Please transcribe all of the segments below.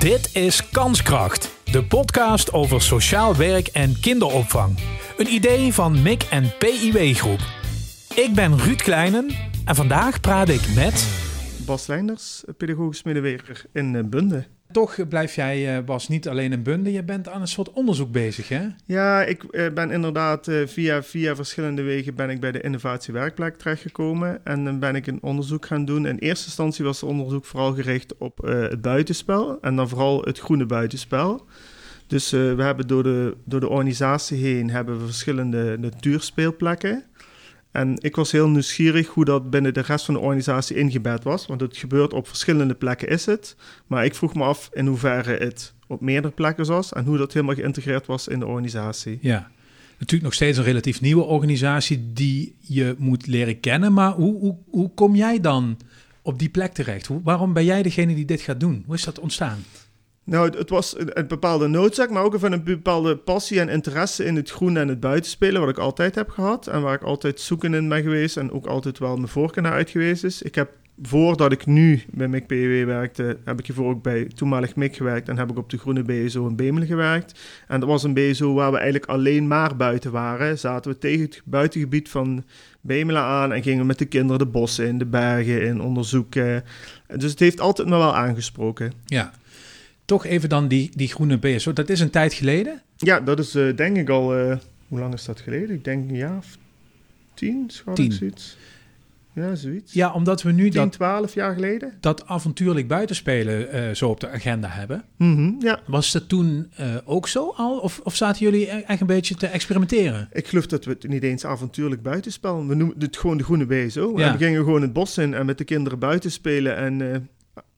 Dit is Kanskracht, de podcast over sociaal werk en kinderopvang. Een idee van MIC en PIW Groep. Ik ben Ruud Kleinen en vandaag praat ik met... Bas Leinders, pedagogisch medewerker in eh, Bunde. Toch blijf jij, eh, Bas, niet alleen in Bunde. Je bent aan een soort onderzoek bezig, hè? Ja, ik eh, ben inderdaad via, via verschillende wegen ben ik bij de innovatie werkplek terechtgekomen. En dan ben ik een onderzoek gaan doen. In eerste instantie was het onderzoek vooral gericht op het buitenspel. En dan vooral het groene buitenspel. Dus we hebben door de, door de organisatie heen hebben we verschillende natuurspeelplekken. En ik was heel nieuwsgierig hoe dat binnen de rest van de organisatie ingebed was. Want het gebeurt op verschillende plekken is het. Maar ik vroeg me af in hoeverre het op meerdere plekken was. En hoe dat helemaal geïntegreerd was in de organisatie. Ja, natuurlijk nog steeds een relatief nieuwe organisatie die je moet leren kennen. Maar hoe, hoe, hoe kom jij dan op die plek terecht? Waarom ben jij degene die dit gaat doen? Hoe is dat ontstaan? Nou, het, was een, bepaalde noodzaak, maar ook van een bepaalde passie en interesse in het groen en het buitenspelen, wat ik altijd heb gehad. En waar ik altijd zoeken in ben geweest en ook altijd wel mijn voorkeur naar uit geweest is. Ik heb, voordat ik nu bij MIC PW werkte, heb ik hiervoor ook bij toenmalig MIC gewerkt en heb ik op de groene BSO in Bemelen gewerkt. En dat was een BSO waar we eigenlijk alleen maar buiten waren. Zaten we tegen het buitengebied van Bemelen aan en gingen met de kinderen de bossen in, de bergen in, onderzoeken. Dus het heeft altijd me wel aangesproken. Ja, toch even dan die, die groene BSO. Dat is een tijd geleden? Ja, dat is uh, denk ik al... Uh, hoe lang is dat geleden? Ik denk een jaar of tien, schat tien. zoiets. Ja, zoiets. Ja, omdat we nu 10, dat... 12 jaar geleden. Dat avontuurlijk buitenspelen uh, zo op de agenda hebben. Mm -hmm, ja. Was dat toen ook zo al? Of, of zaten jullie e-, echt een beetje te experimenteren? Ik geloof dat we het niet eens avontuurlijk buitenspel. We noemen het gewoon de groene BSO. Ja. En we gingen gewoon het bos in en met de kinderen buiten spelen. En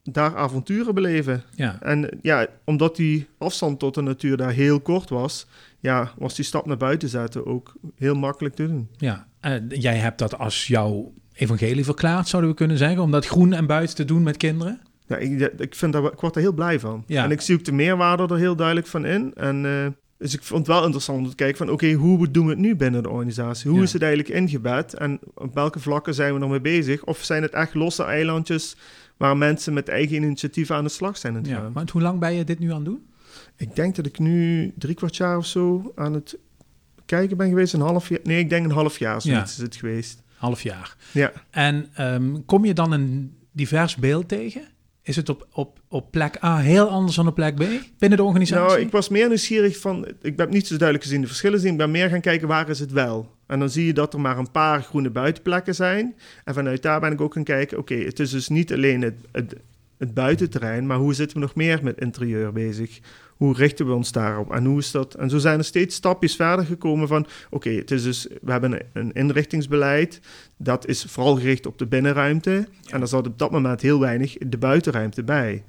daar avonturen beleven. Ja. En ja, omdat die afstand tot de natuur daar heel kort was, ja, was die stap naar buiten zetten ook heel makkelijk te doen. Ja, en jij hebt dat als jouw evangelie verklaard, zouden we kunnen zeggen, om dat groen en buiten te doen met kinderen? Ja, ik, ik, vind ik word er heel blij van. Ja. En ik zie ook de meerwaarde er heel duidelijk van in. En uh, dus ik vond het wel interessant om te kijken van... oké, hoe doen we het nu binnen de organisatie? Hoe is het eigenlijk ingebed? En op welke vlakken zijn we nog mee bezig? Of zijn het echt losse eilandjes waar mensen met eigen initiatief aan de slag zijn. Het ja, maar hoe lang ben je dit nu aan het doen? Ik denk dat ik nu drie kwart jaar of zo aan het kijken ben geweest. Een half jaar. Nee, ik denk een half jaar zoiets is het geweest. Half jaar. Ja. En um, kom je dan een divers beeld tegen? Is het op, op, op plek A heel anders dan op plek B binnen de organisatie? Nou, ik was meer nieuwsgierig van... Ik heb niet zo duidelijk gezien de verschillen zien. Ik ben meer gaan kijken waar is het wel. En dan zie je dat er maar een paar groene buitenplekken zijn. En vanuit daar ben ik ook gaan kijken... Oké, het is dus niet alleen het, het, het buitenterrein... maar hoe zitten we nog meer met interieur bezig? Hoe richten we ons daarop? En hoe is dat? En zo zijn er steeds stapjes verder gekomen van... Oké, het is dus... We hebben een inrichtingsbeleid. Dat is vooral gericht op de binnenruimte. En er zat op dat moment heel weinig de buitenruimte bij.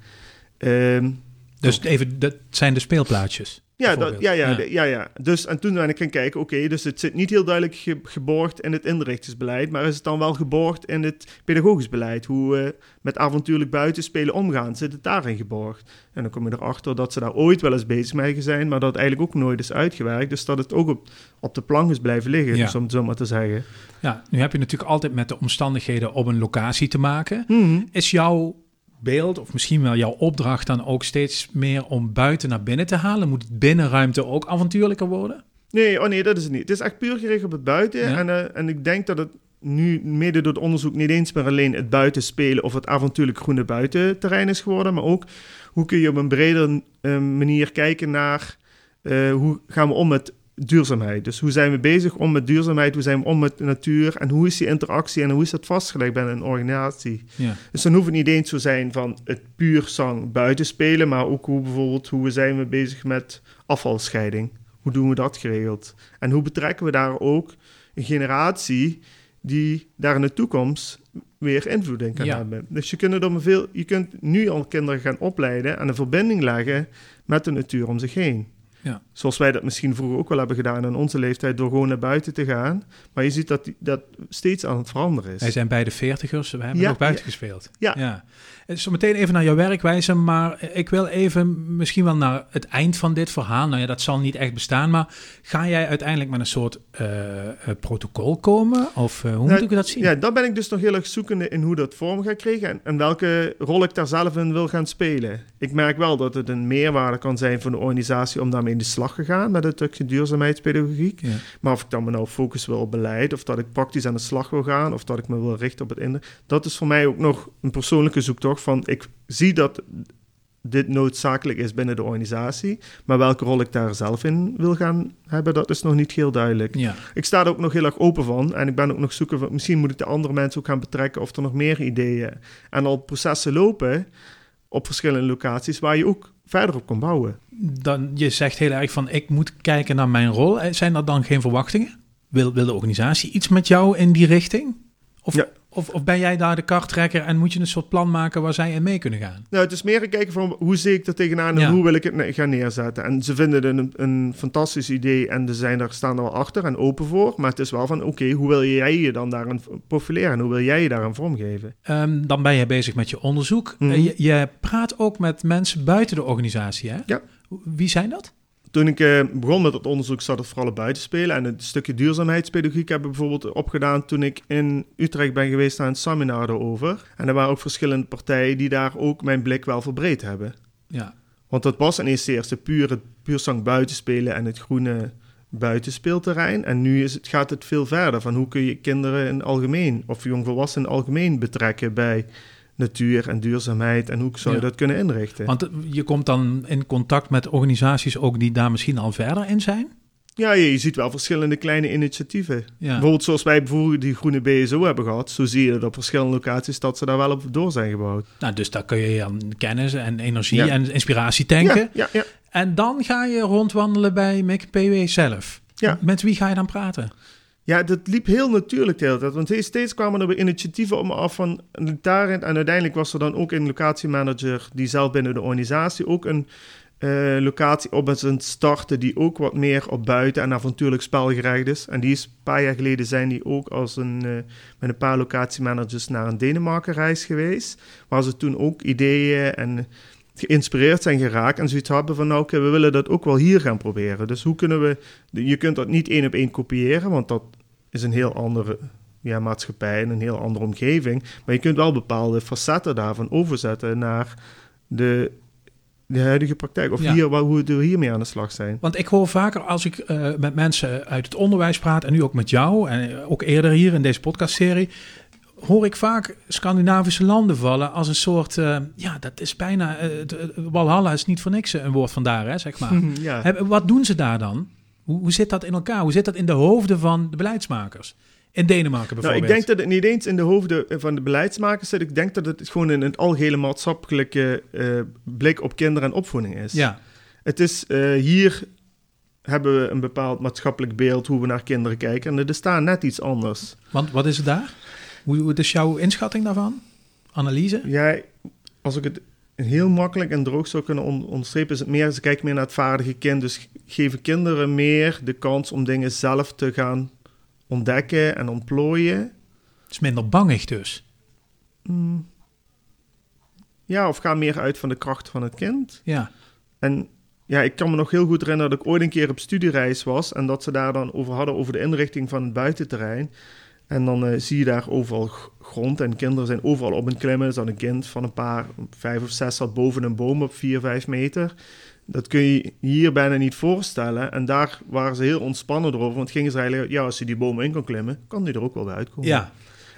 Um, dus even, dat zijn de speelplaatsjes? Ja, dat, ja, ja, ja. ja, Dus, en toen ben ik gaan kijken, oké, dus het zit niet heel duidelijk geborgd in het inrichtingsbeleid, maar is het dan wel geborgd in het pedagogisch beleid? Hoe we met avontuurlijk buitenspelen omgaan, zit het daarin geborgd? En dan kom je erachter dat ze daar ooit wel eens bezig mee zijn, maar dat het eigenlijk ook nooit is uitgewerkt. Dus dat het ook op, op de plank is blijven liggen, ja. om het zo maar te zeggen. Ja, nu heb je natuurlijk altijd met de omstandigheden op een locatie te maken. Mhm. Is jouw beeld, of misschien wel jouw opdracht dan ook steeds meer om buiten naar binnen te halen? Moet binnenruimte ook avontuurlijker worden? Nee, oh nee, dat is het niet. Het is echt puur gericht op het buiten. En, uh, en ik denk dat het nu mede door het onderzoek niet eens meer alleen het buiten spelen of het avontuurlijk groene buitenterrein is geworden, maar ook hoe kun je op een bredere uh, manier kijken naar uh, hoe gaan we om met duurzaamheid. Dus hoe zijn we bezig om met duurzaamheid, hoe zijn we om met de natuur en hoe is die interactie en hoe is dat vastgelegd bij een organisatie. Ja. Dus dan hoeft het niet eens zo zijn van het puur zang buiten spelen, maar ook hoe bijvoorbeeld hoe zijn we bezig met afvalscheiding. Hoe doen we dat geregeld? En hoe betrekken we daar ook een generatie die daar in de toekomst weer invloed in kan hebben. Dus je kunt, veel, je kunt nu al kinderen gaan opleiden en een verbinding leggen met de natuur om zich heen. Ja. Zoals wij dat misschien vroeger ook wel hebben gedaan in onze leeftijd, door gewoon naar buiten te gaan. Maar je ziet dat die- dat steeds aan het veranderen is. Wij zijn beide veertigers, we hebben Ja, nog buiten ja. gespeeld. Ja. ja. Zo meteen even naar jouw werkwijze, maar ik wil even misschien wel naar het eind van dit verhaal. Nou ja, dat zal niet echt bestaan, maar ga jij uiteindelijk met een soort eh, eh, protocol komen? Of eh, hoe Nou, moet ik dat zien? Ja, daar ben ik dus nog heel erg zoekende in hoe dat vorm gaat krijgen en, en welke rol ik daar zelf in wil gaan spelen. Ik merk wel dat het een meerwaarde kan zijn voor de organisatie om daarmee in de slag te gaan met het stukje duurzaamheidspedagogiek. Ja. Maar of ik dan me nou focus wil op beleid, of dat ik praktisch aan de slag wil gaan, of dat ik me wil richten op het inder, dat is voor mij ook nog een persoonlijke zoektocht van ik zie dat dit noodzakelijk is binnen de organisatie, maar welke rol ik daar zelf in wil gaan hebben, dat is nog niet heel duidelijk. Ja. Ik sta er ook nog heel erg open van en ik ben ook nog zoeken van misschien moet ik de andere mensen ook gaan betrekken of er nog meer ideeën en al processen lopen op verschillende locaties waar je ook verder op kan bouwen. Dan, je zegt heel erg van, ik moet kijken naar mijn rol. Eh, Zijn er dan geen verwachtingen? Wil, wil de organisatie iets met jou in die richting? Of, Ja. Of, of ben jij daar de karttrekker en moet je een soort plan maken waar zij in mee kunnen gaan? Nou, het is meer een kijken van hoe zie ik er tegenaan en Ja. hoe wil ik het gaan neerzetten. En ze vinden het een, een fantastisch idee en ze zijn er, staan er wel achter en open voor. Maar het is wel van, oké, hoe wil jij je dan daarin profileren en hoe wil jij je daarin vormgeven? Ehm, dan ben je bezig met je onderzoek. Mhm. Eh, je, je praat ook met mensen buiten de organisatie, hè? Ja. Wie zijn dat? Toen ik eh, begon met het onderzoek zat het vooral op buitenspelen. En het stukje duurzaamheidspedagogiek heb ik bijvoorbeeld opgedaan toen ik in Utrecht ben geweest aan een seminar erover. En er waren ook verschillende partijen die daar ook mijn blik wel verbreed hebben. Ja. Want dat was in eerste eerste puur het puur zang buitenspelen en het groene buitenspeelterrein. En nu is het, gaat het veel verder van hoe kun je kinderen in het algemeen of jongvolwassenen in het algemeen betrekken bij natuur en duurzaamheid en hoe zou je Ja. dat kunnen inrichten. Want je komt dan in contact met organisaties ook die daar misschien al verder in zijn? Ja, je, ziet wel verschillende kleine initiatieven. Ja. Bijvoorbeeld zoals wij bijvoorbeeld die groene BSO hebben gehad. Zo zie je dat op verschillende locaties dat ze daar wel op door zijn gebouwd. Nou, dus daar kun je aan kennis en energie Ja. en inspiratie tanken. Ja. En dan ga je rondwandelen bij McPW zelf. Ja. Met wie ga je dan praten? Ja, dat liep heel natuurlijk de hele tijd. Want steeds kwamen er initiatieven op me af van daarin. En uiteindelijk was er dan ook een locatiemanager die zelf binnen de organisatie ook een eh, locatie op is aan starten die ook wat meer op buiten en avontuurlijk spel gericht is. En die is een paar jaar geleden zijn die ook als een, eh, met een paar locatiemanagers naar een Denemarken reis geweest. Waar ze toen ook ideeën en geïnspireerd zijn geraakt en zoiets hebben van nou oké, we willen dat ook wel hier gaan proberen. Dus hoe kunnen we, je kunt dat niet één op één kopiëren, want dat is een heel andere ja, maatschappij en een heel andere omgeving. Maar je kunt wel bepaalde facetten daarvan overzetten naar de, de huidige praktijk. Of Ja. hier, waar, hoe we hiermee aan de slag zijn. Want ik hoor vaker als ik eh, met mensen uit het onderwijs praat... en nu ook met jou en ook eerder hier in deze podcastserie... hoor ik vaak Scandinavische landen vallen als een soort... eh, ja, dat is bijna... eh, het- Walhalla is niet voor niks een woord vandaar, hè, zeg maar. ja. Wat doen ze daar dan? Hoe, hoe zit dat in elkaar? Hoe zit dat in de hoofden van de beleidsmakers? In Denemarken Nou, bijvoorbeeld. ik denk dat het niet eens in de hoofden van de beleidsmakers zit. Ik denk dat het gewoon in het algehele maatschappelijke eh, blik op kinderen en opvoeding is. Ja, Het is eh, hier hebben we een bepaald maatschappelijk beeld hoe we naar kinderen kijken. En er is daar net iets anders. want wat is het daar? Hoe, hoe is jouw inschatting daarvan? Analyse? Jij, als ik het heel makkelijk en droog zou kunnen on- onderstrepen, is het meer, ze kijken meer naar het vaardige kind. Dus geven kinderen meer de kans om dingen zelf te gaan ontdekken en ontplooien. Het is minder bangig dus. Mm. Ja, of gaan meer uit van de kracht van het kind. Ja, En ja, ik kan me nog heel goed herinneren dat ik ooit een keer op studiereis was en dat ze daar dan over hadden over de inrichting van het buitenterrein. En dan eh, zie je daar overal grond en kinderen zijn overal op een klimmen. Er zat een kind van een paar, vijf of zes, zat boven een boom op vier, vijf meter. Dat kun je hier bijna niet voorstellen. En daar waren ze heel ontspannen over, want gingen ze eigenlijk, ja, als je die boom in kan klimmen, kan die er ook wel weer uitkomen. ja.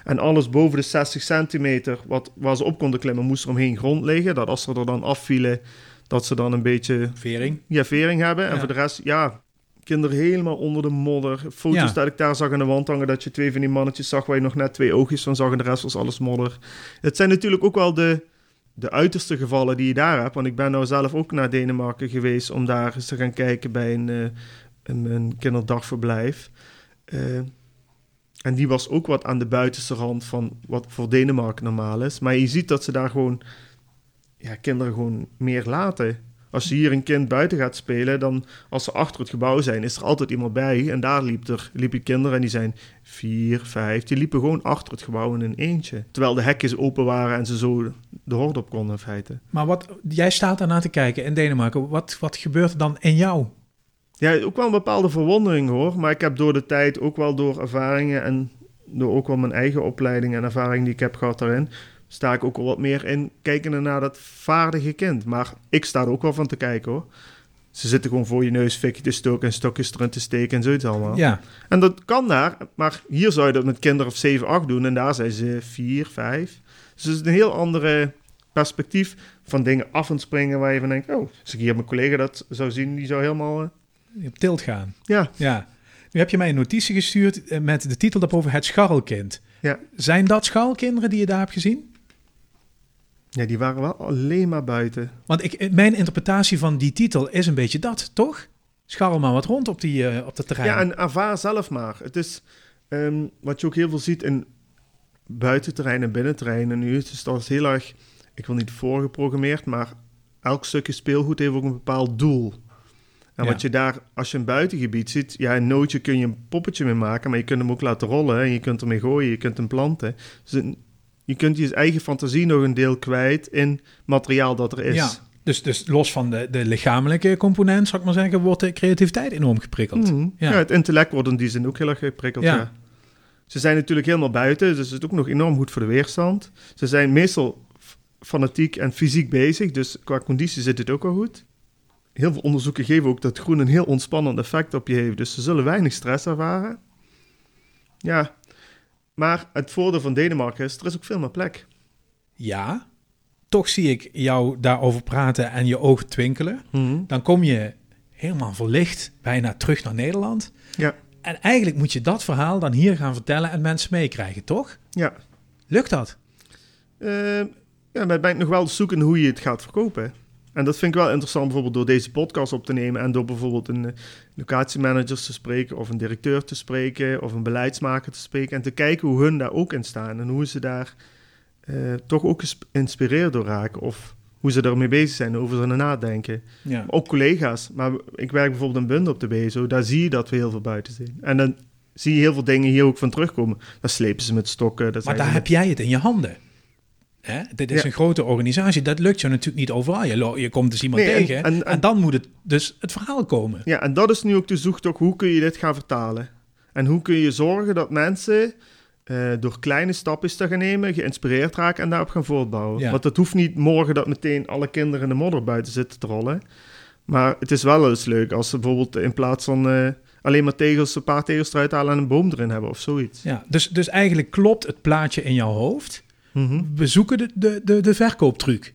En alles boven de 60 centimeter wat, waar ze op konden klimmen, moest er omheen grond liggen. Dat als ze er dan afvielen, dat ze dan een beetje Vering. ja, vering hebben. En Ja. voor de rest, ja, kinderen helemaal onder de modder. Foto's Ja. dat ik daar zag aan de wand hangen, dat je twee van die mannetjes zag waar je nog net twee oogjes van zag en de rest was alles modder. Het zijn natuurlijk ook wel de, de uiterste gevallen die je daar hebt. Want ik ben nou zelf ook naar Denemarken geweest om daar eens te gaan kijken bij een, eh, een, een kinderdagverblijf. Eh, en die was ook wat aan de buitenste rand van wat voor Denemarken normaal is. Maar je ziet dat ze daar gewoon ja, kinderen gewoon meer laten. Als hier een kind buiten gaat spelen, dan als ze achter het gebouw zijn, is er altijd iemand bij. En daar liep er, liepen kinderen en die zijn vier, vijf. Die liepen gewoon achter het gebouw in een eentje. Terwijl de hekjes open waren en ze zo de horde op konden in feite. Maar wat, jij staat daarna te kijken in Denemarken. Wat, wat gebeurt er dan in jou? Ja, ook wel een bepaalde verwondering hoor. Maar ik heb door de tijd, ook wel door ervaringen en door ook wel mijn eigen opleiding en ervaring die ik heb gehad daarin, sta ik ook wel wat meer in kijken naar dat vaardige kind. Maar ik sta er ook wel van te kijken hoor. Ze zitten gewoon voor je neus fikje te stoken en stokjes erin te steken en zoiets allemaal. Ja, En dat kan daar, maar hier zou je dat met kinderen of 7, 8 doen en daar zijn ze 4, 5. Dus het is een heel andere perspectief van dingen af en springen waar je van denkt, oh, als ik hier mijn collega dat zou zien, die zou helemaal, eh, op tilt gaan. ja, Ja. Nu heb je mij een notitie gestuurd eh, met de titel daarboven Het Scharrelkind. Ja. Zijn dat scharrelkinderen die je daar hebt gezien? Ja, die waren wel alleen maar buiten. Want ik, mijn interpretatie van die titel is een beetje dat, toch? Scharrel maar wat rond op, die, eh, op dat terrein. Ja, en ervaar zelf maar. Het is ehm, wat je ook heel veel ziet in buitenterrein en binnenterrein. En nu is het als heel erg, ik wil niet voorgeprogrammeerd, maar elk stukje speelgoed heeft ook een bepaald doel. En Ja. wat je daar, als je een buitengebied ziet, ja, een nootje kun je een poppetje mee maken, maar je kunt hem ook laten rollen en je kunt ermee gooien, je kunt hem planten. Dus een- je kunt je eigen fantasie nog een deel kwijt in materiaal dat er is. Ja, dus, dus los van de, de lichamelijke component, zou ik maar zeggen, wordt de creativiteit enorm geprikkeld. Mhm. Ja. Ja. het intellect wordt in die zin ook heel erg geprikkeld. Ja. Ja. Ze zijn natuurlijk helemaal buiten, dus het is ook nog enorm goed voor de weerstand. Ze zijn meestal fanatiek en fysiek bezig, dus qua conditie zit het ook wel goed. Heel veel onderzoeken geven ook dat groen een heel ontspannend effect op je heeft, dus ze zullen weinig stress ervaren. Ja, maar het voordeel van Denemarken is, er is ook veel meer plek. Ja, toch zie ik jou daarover praten en je ogen twinkelen. Dan kom je helemaal verlicht bijna terug naar Nederland. Ja. En eigenlijk moet je dat verhaal dan hier gaan vertellen en mensen meekrijgen, toch? Ja, Lukt dat? Eh, ja, maar ben ik nog wel zoeken hoe je het gaat verkopen. En dat vind ik wel interessant, bijvoorbeeld door deze podcast op te nemen en door bijvoorbeeld een eh, locatiemanagers te spreken, of een directeur te spreken, of een beleidsmaker te spreken. En te kijken hoe hun daar ook in staan en hoe ze daar eh, toch ook geïnspireerd door raken, of hoe ze ermee bezig zijn, over ze nadenken. Ja. Ook collega's. Maar ik werk bijvoorbeeld in Bund op de BSO, daar zie je dat we heel veel buiten zijn. En dan zie je heel veel dingen hier ook van terugkomen. Dan slepen ze met stokken. Dat Maar daar heb jij het in je handen. Hè? Dit is Ja. een grote organisatie. Dat lukt je natuurlijk niet overal. Je, je komt dus iemand Nee, tegen en, en- en- dan moet het dus het verhaal komen. Ja, en dat is nu ook de zoektocht. Hoe kun je dit gaan vertalen? En hoe kun je zorgen dat mensen eh, door kleine stapjes te gaan nemen, geïnspireerd raken en daarop gaan voortbouwen? Ja. Want het hoeft niet morgen dat meteen alle kinderen in de modder buiten zitten te rollen. Maar het is wel eens leuk als ze bijvoorbeeld in plaats van eh, alleen maar tegels, een paar tegels eruit halen en een boom erin hebben of zoiets. Ja, dus, dus eigenlijk klopt het plaatje in jouw hoofd. Mhm. We zoeken de, de, de, de verkooptruc.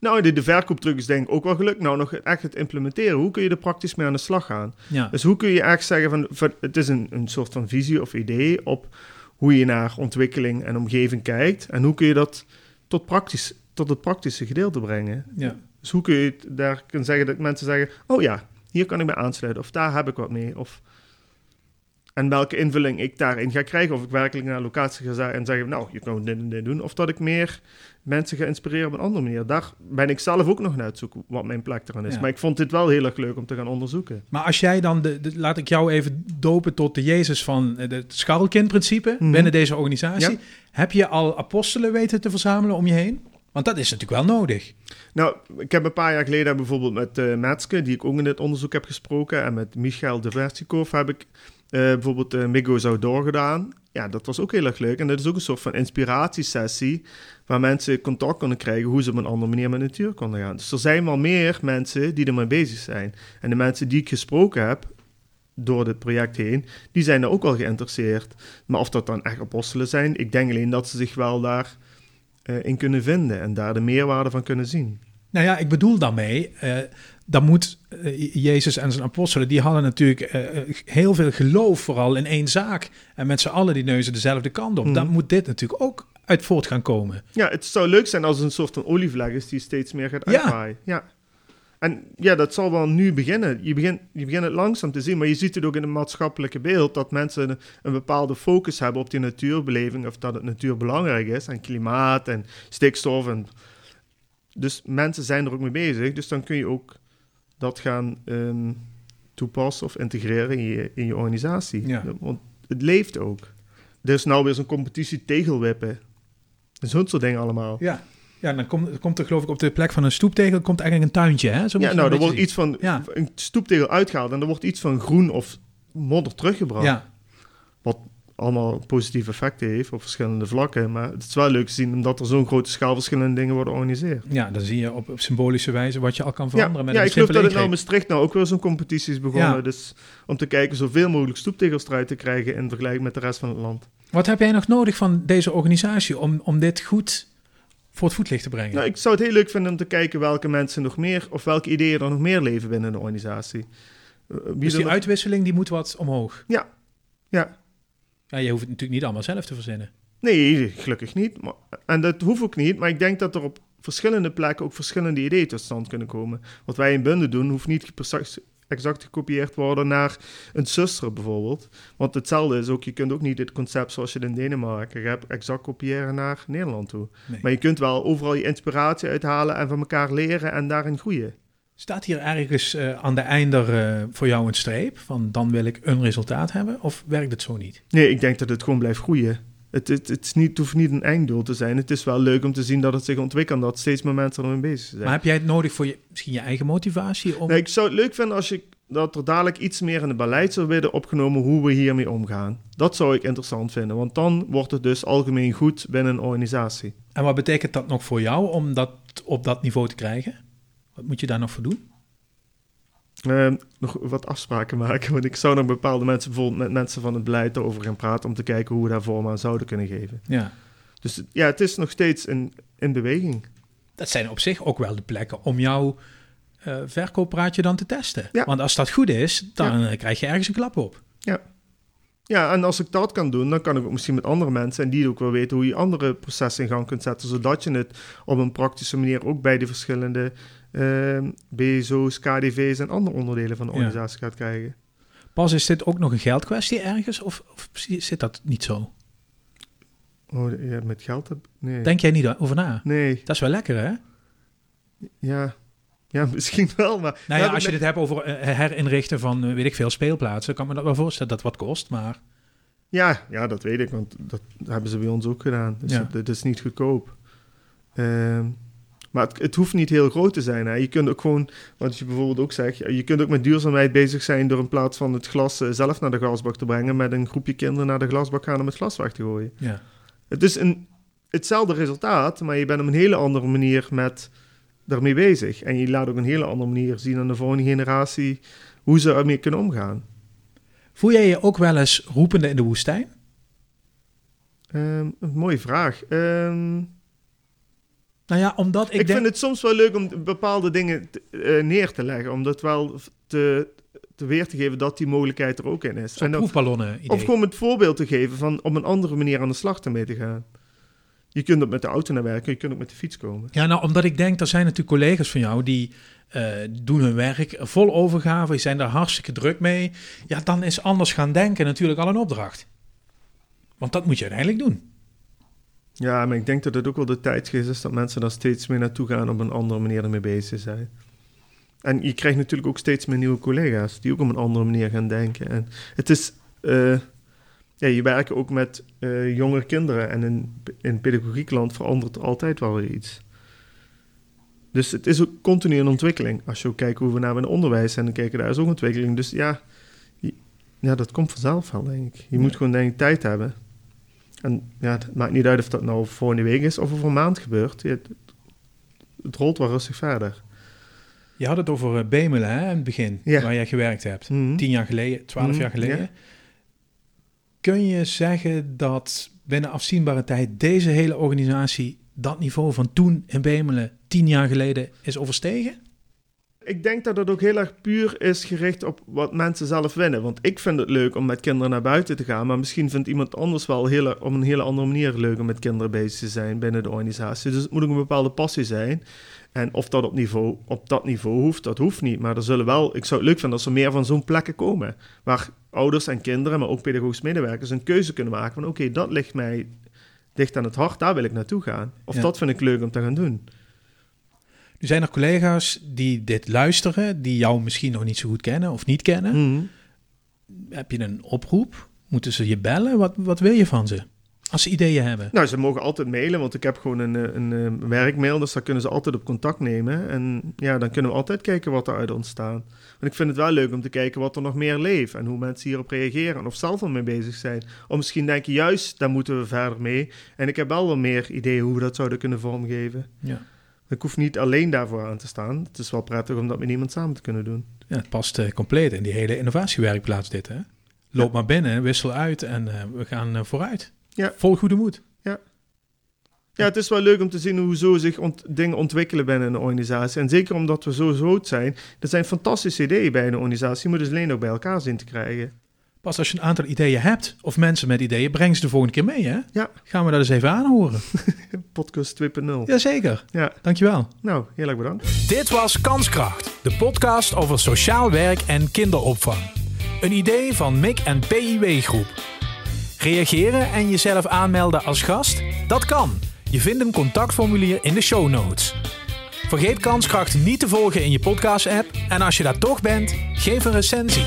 Nou, de, de verkooptruc is denk ik ook wel gelukt. Nou, nog echt het implementeren. Hoe kun je er praktisch mee aan de slag gaan? Ja. Dus hoe kun je echt zeggen van, van het is een, een soort van visie of idee op hoe je naar ontwikkeling en omgeving kijkt. En hoe kun je dat tot, praktisch, tot het praktische gedeelte brengen. ja. Dus hoe kun je daar kunnen zeggen dat mensen zeggen, oh ja, hier kan ik bij aansluiten. Of daar heb ik wat mee. Of, en welke invulling ik daarin ga krijgen. Of ik werkelijk naar locatie ga za- en zeggen, nou, je kan dit en dit doen. Of dat ik meer mensen ga inspireren op een andere manier. Daar ben ik zelf ook nog naar het zoeken wat mijn plek erin is. Ja. Maar ik vond dit wel heel erg leuk om te gaan onderzoeken. Maar als jij dan, de, de- laat ik jou even dopen tot de Jezus van eh, het scharrelkindprincipe Mhm. binnen deze organisatie. Ja. Heb je al apostelen weten te verzamelen om je heen? Want dat is natuurlijk wel nodig. Nou, ik heb een paar jaar geleden bijvoorbeeld met eh Metske, die ik ook in dit onderzoek heb gesproken, en met Michael de Versikov heb ik bijvoorbeeld uh, zou doorgedaan. Ja, dat was ook heel erg leuk. En dat is ook een soort van inspiratiesessie, waar mensen contact konden krijgen hoe ze op een andere manier met natuur konden gaan. Dus er zijn wel meer mensen die ermee bezig zijn. En de mensen die ik gesproken heb, door dit project heen, die zijn er ook wel geïnteresseerd. Maar of dat dan echt apostelen zijn, ik denk alleen dat ze zich wel daar eh, in kunnen vinden en daar de meerwaarde van kunnen zien. Nou ja, ik bedoel daarmee, eh dan moet eh, Jezus en zijn apostelen, die hadden natuurlijk eh, eh, heel veel geloof vooral in één zaak. En met z'n allen die neuzen dezelfde kant op. Dan moet dit natuurlijk ook uit voort gaan komen. Ja, het zou leuk zijn als het een soort van olievlek is die steeds meer gaat Ja. uitwaaien. Ja. En ja, dat zal wel nu beginnen. Je begint, je begint het langzaam te zien, maar je ziet het ook in het maatschappelijke beeld dat mensen een, een bepaalde focus hebben op die natuurbeleving of dat het natuur belangrijk is en klimaat en stikstof en Dus mensen zijn er ook mee bezig. Dus dan kun je ook dat gaan ehm, toepassen of integreren in je, in je organisatie. Ja. Want het leeft ook. Er is nou weer zo'n competitie tegelwippen. En zo'n soort dingen allemaal. Ja. Ja, dan komt, komt er geloof ik op de plek van een stoeptegel komt eigenlijk een tuintje, hè? Zo Ja, nou, er wordt iets van Ja. een stoeptegel uitgehaald en er wordt iets van groen of modder teruggebracht. Ja, Wat allemaal positieve effecten heeft op verschillende vlakken. Maar het is wel leuk te zien omdat er zo'n grote schaal verschillende dingen worden georganiseerd. ja, dan zie je op, op symbolische wijze wat je al kan Ja, veranderen met ja ik geloof dat het nou. Maastricht nou ook weer zo'n competitie is begonnen. Ja. Dus om te kijken zoveel mogelijk stoeptegels eruit te krijgen in vergelijking met de rest van het land. Wat heb jij nog nodig van deze organisatie om, om dit goed voor het voetlicht te brengen? Nou, ik zou het heel leuk vinden om te kijken welke mensen nog meer, of welke ideeën er nog meer leven binnen de organisatie. Eh, wie dus die nog- uitwisseling die moet wat omhoog. Ja, ja. Ja, je hoeft het natuurlijk niet allemaal zelf te verzinnen. Nee, gelukkig niet. Maar, en dat hoeft ook niet, maar ik denk dat er op verschillende plekken ook verschillende ideeën tot stand kunnen komen. Wat wij in Bunde doen, hoeft niet exact, exact gekopieerd worden naar een zuster bijvoorbeeld. Want hetzelfde is ook, je kunt ook niet dit concept zoals je het in Denemarken hebt, exact kopiëren naar Nederland toe. Nee. Maar je kunt wel overal je inspiratie uithalen en van elkaar leren en daarin groeien. Staat hier ergens eh, aan de einder eh, voor jou een streep van dan wil ik een resultaat hebben? Of werkt het zo niet? Nee, ik denk dat het gewoon blijft groeien. Het, het, het, is niet, het hoeft niet een einddoel te zijn. Het is wel leuk om te zien dat het zich ontwikkelt en dat steeds meer mensen ermee bezig zijn. Maar heb jij het nodig voor je, misschien je eigen motivatie? Om... Nee, ik zou het leuk vinden als je, dat er dadelijk iets meer in het beleid zou worden opgenomen hoe we hiermee omgaan. Dat zou ik interessant vinden, want dan wordt het dus algemeen goed binnen een organisatie. En wat betekent dat nog voor jou om dat op dat niveau te krijgen? Wat moet je daar nog voor doen? Ehm, nog wat afspraken maken, want ik zou nog bepaalde mensen, bijvoorbeeld met mensen van het beleid, erover gaan praten om te kijken hoe we daar vorm aan zouden kunnen geven. Ja. Dus ja, het is nog steeds in, in beweging. Dat zijn op zich ook wel de plekken om jouw verkooppraatje dan te testen. Ja. Want als dat goed is, dan eh, krijg je ergens een klap op. Ja, en als ik dat kan doen, dan kan ik ook misschien met andere mensen en die ook wel weten hoe je andere processen in gang kunt zetten, zodat je het op een praktische manier ook bij de verschillende ehm BSO's, KDV's en andere onderdelen van de Ja. organisatie gaat krijgen. Pas is dit ook nog een geldkwestie ergens? Of, of zit dat niet zo? Oh, ja, met geld? heb- Nee. Denk jij niet over na? Nee, Dat is wel lekker, hè? ja. Ja, misschien wel, maar... Nou ja, Ja, als je dit hebt over eh, herinrichten van, eh, weet ik veel, speelplaatsen, kan me dat wel voorstellen dat wat kost. Maar Ja, ja, dat weet ik, want dat hebben ze bij ons ook gedaan. Dus Ja. het is niet goedkoop. Ehm, maar het, het hoeft niet heel groot te zijn. Hè. Je kunt ook gewoon, wat je bijvoorbeeld ook zegt, je kunt ook met duurzaamheid bezig zijn door in plaats van het glas eh, zelf naar de glasbak te brengen, met een groepje kinderen naar de glasbak gaan om het glas weg te gooien. ja. Het is een, hetzelfde resultaat, maar je bent op een hele andere manier met daarmee bezig. En je laat ook een hele andere manier zien aan de volgende generatie hoe ze ermee kunnen omgaan. Voel jij je ook wel eens roepende in de woestijn? Ehm, een mooie vraag. Ehm, Nou ja, omdat ik, Ik, denk... vind het soms wel leuk om bepaalde dingen te- eh, neer te leggen. Om dat wel te, te weer te geven dat die mogelijkheid er ook in is. Zo'n En dan- proefballonnen idee. of gewoon het voorbeeld te geven van op een andere manier aan de slag te mee te gaan. Je kunt ook met de auto naar werken, je kunt ook met de fiets komen. Ja, nou, omdat ik denk, er zijn natuurlijk collega's van jou die eh, doen hun werk vol overgave, die zijn daar hartstikke druk mee. Ja, dan is anders gaan denken natuurlijk al een opdracht. Want dat moet je uiteindelijk doen. Ja, maar ik denk dat het ook wel de tijdgeest is dat mensen daar steeds meer naartoe gaan op een andere manier ermee bezig zijn. En je krijgt natuurlijk ook steeds meer nieuwe collega's die ook op een andere manier gaan denken. En het is, eh, ja, je werkt ook met eh jonge kinderen en in, in pedagogiekland verandert er altijd wel weer iets. Dus het is ook continu een ontwikkeling. Als je ook kijkt hoe we naar het onderwijs zijn, dan kijken daar is ook ontwikkeling. Dus ja, ja dat komt vanzelf wel, denk ik. Je moet gewoon denk ik tijd hebben. En ja, het maakt niet uit of dat nou volgende week is of over een maand gebeurt. Het, het rolt wel rustig verder. Je had het over eh, Bemelen hè, in het begin, Ja. waar jij gewerkt hebt. Mhm. Tien jaar geleden, twaalf Mhm, jaar geleden. ja. Kun je zeggen dat binnen afzienbare tijd deze hele organisatie dat niveau van toen in Bemelen tien jaar geleden is overstegen? Ik denk dat het ook heel erg puur is gericht op wat mensen zelf winnen. Want ik vind het leuk om met kinderen naar buiten te gaan. Maar misschien vindt iemand anders wel heel, op een hele andere manier leuk om met kinderen bezig te zijn binnen de organisatie. Dus het moet ook een bepaalde passie zijn. En of dat op, niveau, op dat niveau hoeft, dat hoeft niet. Maar er zullen wel, ik zou het leuk vinden als er meer van zo'n plekken komen. Waar ouders en kinderen, maar ook pedagogisch medewerkers een keuze kunnen maken van oké, dat ligt mij dicht aan het hart, daar wil ik naartoe gaan. Of Ja. dat vind ik leuk om te gaan doen. Zijn er collega's die dit luisteren, die jou misschien nog niet zo goed kennen of niet kennen. Mhm. Heb je een oproep? Moeten ze je bellen? Wat, wat wil je van ze? Als ze ideeën hebben. Nou, ze mogen altijd mailen, want ik heb gewoon een, eh, een, een werkmail, dus daar kunnen ze altijd op contact nemen. En ja, dan kunnen we altijd kijken wat er uit ontstaan. Want ik vind het wel leuk om te kijken wat er nog meer leeft en hoe mensen hierop reageren en of zelf al mee bezig zijn. Of misschien denken, juist, daar moeten we verder mee. En ik heb wel wel meer ideeën hoe we dat zouden kunnen vormgeven. Ja. Ik hoef niet alleen daarvoor aan te staan. Het is wel prettig om dat met iemand samen te kunnen doen. Ja, het past eh, compleet in die hele innovatiewerkplaats dit. Hè? Loop maar binnen, wissel uit en eh, we gaan eh, vooruit. Ja. Vol goede moed. Ja, het is wel leuk om te zien hoe zo zich ont- dingen ontwikkelen binnen een organisatie. En zeker omdat we zo groot zijn. Er zijn fantastische ideeën bij een organisatie. Je moet dus alleen ook bij elkaar zien te krijgen. Pas als je een aantal ideeën hebt, of mensen met ideeën, breng ze de volgende keer mee. Hè? Ja. Gaan we dat eens even aanhoren. Podcast 2.0. Jazeker. Ja, Dankjewel. nou, heel erg bedankt. Dit was Kanskracht, de podcast over sociaal werk en kinderopvang. Een idee van MIC en PIW Groep. Reageren en jezelf aanmelden als gast? Dat kan. Je vindt een contactformulier in de show notes. Vergeet Kanskracht niet te volgen in je podcast-app en als je daar toch bent, geef een recensie.